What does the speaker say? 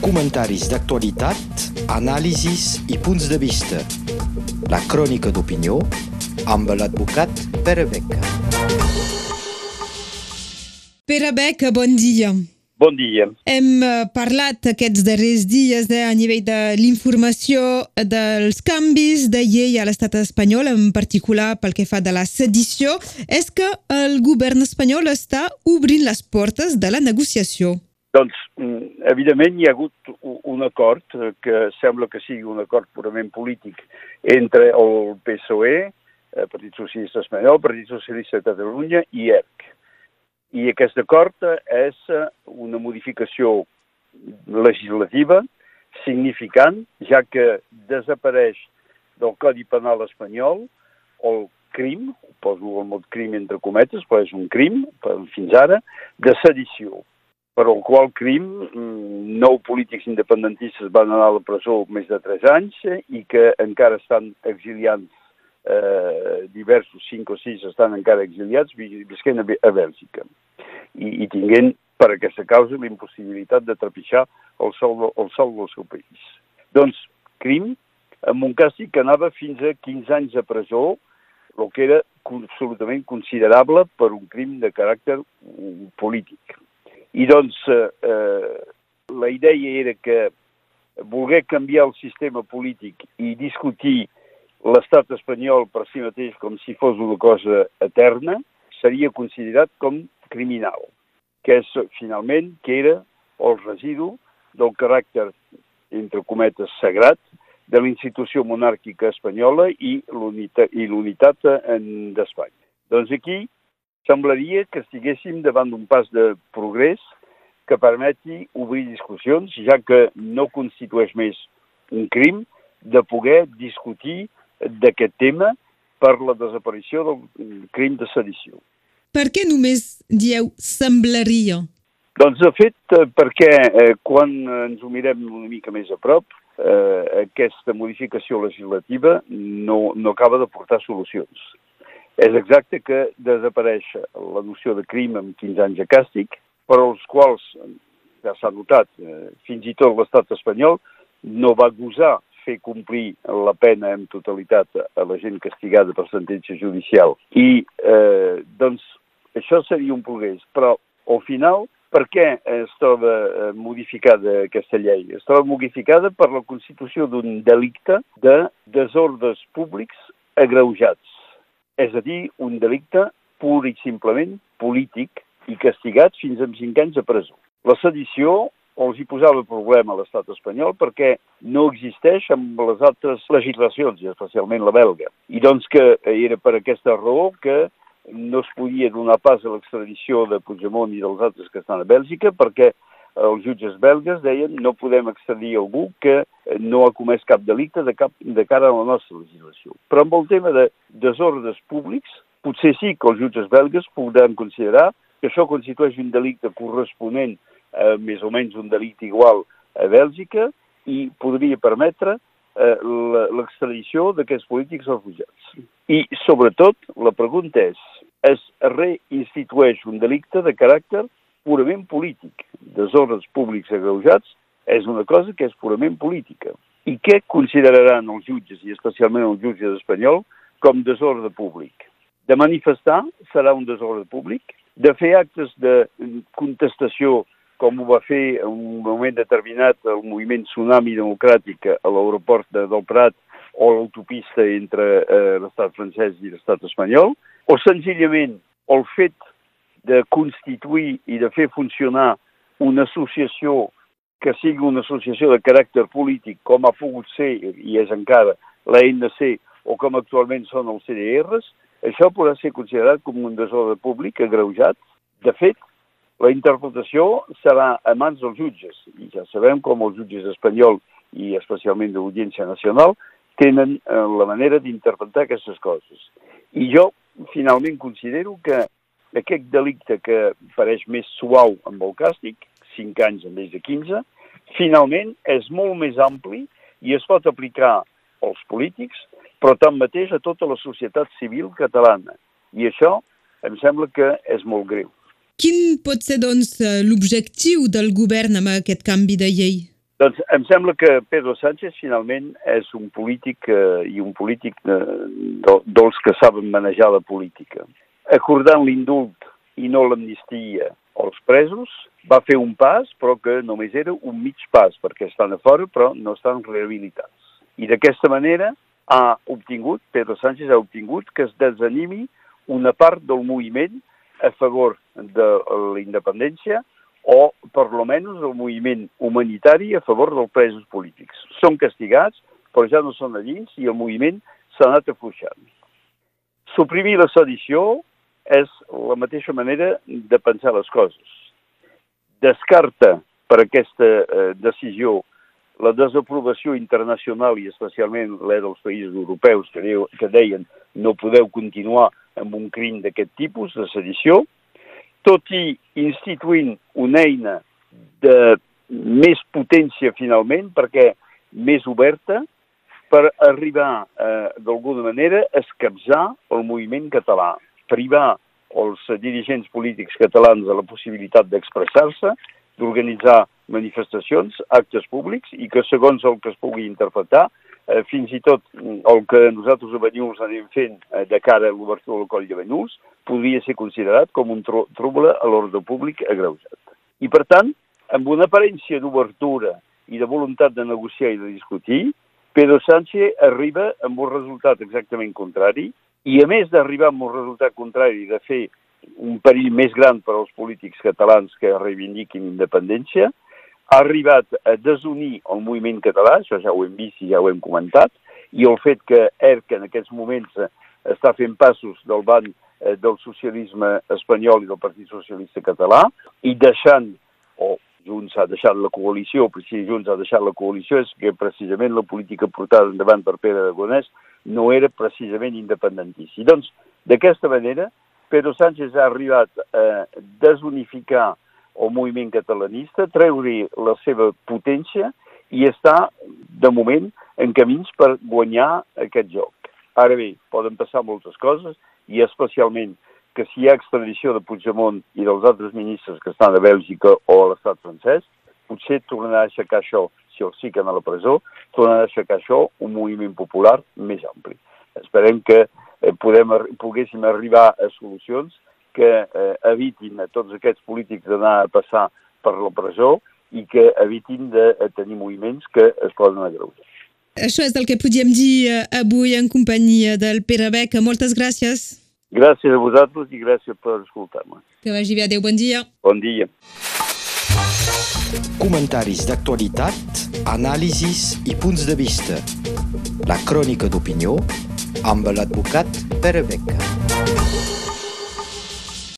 Comentaris d'actualitat, anàlisis i punts de vista. La crònica d'opinió amb l'advocat Pere Beca. Pere Beca, bon dia. Bon dia. Hem eh, parlat aquests darrers dies eh, a nivell de l'informació dels canvis de llei a l'estat espanyol, en particular pel que fa de la sedició. És que el govern espanyol està obrint les portes de la negociació? Doncs, mm, evidentment, hi ha hagut un acord eh, que sembla que sigui un acord purament polític entre el PSOE, el Partit Socialista Espanyol, el Partit Socialista de Catalunya i ERC. I aquest acord és eh, una modificació legislativa significant, ja que desapareix del Codi Penal espanyol el crim, poso el mot crim entre cometes, però és un crim, fins ara, de sedició, per al qual crim mm, nou polítics independentistes van anar a la presó més de tres anys i que encara estan exiliants eh, diversos, cinc o sis, estan encara exiliats visquent a, a Bèlgica i, i tinguent per aquesta causa la impossibilitat de trepitjar el sol, el sol del seu país. Doncs, crim, amb un càstig que anava fins a 15 anys de presó, el que era absolutament considerable per un crim de caràcter mm, polític. I doncs, eh, eh, la idea era que voler canviar el sistema polític i discutir l'estat espanyol per si mateix com si fos una cosa eterna, seria considerat com criminal, que és finalment que era el residu del caràcter, entre cometes, sagrat de la institució monàrquica espanyola i l'unitat d'Espanya. Doncs aquí semblaria que estiguéssim davant d'un pas de progrés que permeti obrir discussions, ja que no constitueix més un crim, de poder discutir d'aquest tema per la desaparició del crim de sedició. Per què només dieu semblaria? Doncs, de fet, eh, perquè eh, quan ens ho mirem una mica més a prop, eh, aquesta modificació legislativa no, no acaba de portar solucions. És exacte que desapareix la noció de crim amb 15 anys de càstig, però els quals, ja s'ha notat, eh, fins i tot l'estat espanyol no va gosar fer complir la pena en totalitat a la gent castigada per sentència judicial. I, eh, doncs, això seria un progrés. Però, al final, per què es troba eh, modificada aquesta llei? Es troba modificada per la constitució d'un delicte de desordres públics agreujats. És a dir, un delicte pur i simplement polític i castigat fins a 5 anys de presó. La sedició els hi posava problema a l'estat espanyol perquè no existeix amb les altres legislacions, i especialment la belga. I doncs que era per aquesta raó que no es podia donar pas a l'extradició de Puigdemont i dels altres que estan a Bèlgica perquè els jutges belgues deien no podem extradir algú que no ha comès cap delicte de, cap, de cara a la nostra legislació. Però amb el tema de desordres públics, potser sí que els jutges belgues podran considerar que això constitueix un delicte corresponent eh, més o menys un delicte igual a Bèlgica i podria permetre eh, l'extradició d'aquests polítics refugiats. I, sobretot, la pregunta és, es reinstitueix un delicte de caràcter purament polític. Desordres públics agreujats és una cosa que és purament política. I què consideraran els jutges, i especialment els jutges espanyols, com desordre públic? De manifestar serà un desordre públic? De fer actes de contestació com ho va fer en un moment determinat el moviment Tsunami Democràtic a l'aeroport de, del Prat o l'autopista entre eh, l'estat francès i l'estat espanyol, o senzillament el fet de constituir i de fer funcionar una associació que sigui una associació de caràcter polític, com ha pogut ser, i és encara, l'ANC, o com actualment són els CDRs, això podrà ser considerat com un desordre públic agreujat. De fet, la interpretació serà a mans dels jutges, i ja sabem com els jutges espanyols i especialment de l'Audiència Nacional tenen eh, la manera d'interpretar aquestes coses. I jo finalment considero que aquest delicte que pareix més suau amb el càstig, 5 anys en vez de 15, finalment és molt més ampli i es pot aplicar als polítics, però tanmateix a tota la societat civil catalana. I això em sembla que és molt greu. quin pot ser doncs, l'objectiu del govern amb aquest canvi de llei? Doncs em sembla que Pedro Sánchez finalment és un polític eh, i un polític eh, dels que saben manejar la política. Acordant l'indult i no l'amnistia als presos, va fer un pas, però que només era un mig pas, perquè estan a fora però no estan rehabilitats. I d'aquesta manera ha obtingut, Pedro Sánchez ha obtingut que es desanimi una part del moviment a favor de la independència o, per lo menys, el moviment humanitari a favor dels presos polítics. Són castigats, però ja no són a dins i el moviment s'ha anat afluixant. Suprimir la sedició és la mateixa manera de pensar les coses. Descarta per aquesta eh, decisió la desaprovació internacional i especialment la dels països europeus que, deu, que deien no podeu continuar amb un crim d'aquest tipus, de sedició, tot i instituint una eina de més potència finalment, perquè més oberta, per arribar eh, d'alguna manera a escapçar el moviment català, privar els dirigents polítics catalans de la possibilitat d'expressar-se, d'organitzar manifestacions, actes públics, i que segons el que es pugui interpretar, eh, fins i tot mm, el que nosaltres a Banyuls anem fent eh, de cara a l'obertura del coll de Banyuls, podria ser considerat com un tro trouble a l'ordre públic agreujat. I per tant, amb una aparència d'obertura i de voluntat de negociar i de discutir, Pedro Sánchez arriba amb un resultat exactament contrari, i a més d'arribar amb un resultat contrari de fer un perill més gran per als polítics catalans que reivindiquin independència, ha arribat a desunir el moviment català, això ja ho hem vist i ja ho hem comentat, i el fet que ERC en aquests moments eh, està fent passos del banc eh, del socialisme espanyol i del Partit Socialista Català, i deixant, o Junts ha deixat la coalició, però si Junts ha deixat la coalició és que precisament la política portada endavant per Pere Aragonès no era precisament independentista. I doncs, d'aquesta manera, Pedro Sánchez ha arribat a desunificar el moviment catalanista, treure la seva potència i està, de moment, en camins per guanyar aquest joc. Ara bé, poden passar moltes coses i especialment que si hi ha extradició de Puigdemont i dels altres ministres que estan a Bèlgica o a l'estat francès, potser tornarà a aixecar això, si els fiquen a la presó, tornarà a aixecar això un moviment popular més ampli. Esperem que eh, podem, poguéssim arribar a solucions que eh, evitin a tots aquests polítics d'anar a passar per la presó i que evitin de eh, tenir moviments que es poden agreujar. Això és el que podíem dir eh, avui en companyia del Pere Beca. Moltes gràcies. Gràcies a vosaltres i gràcies per escoltar-me. Que vagi bé. Adéu, bon dia. Bon dia. Comentaris d'actualitat, anàlisis i punts de vista. La crònica d'opinió amb l'advocat Pere Beca.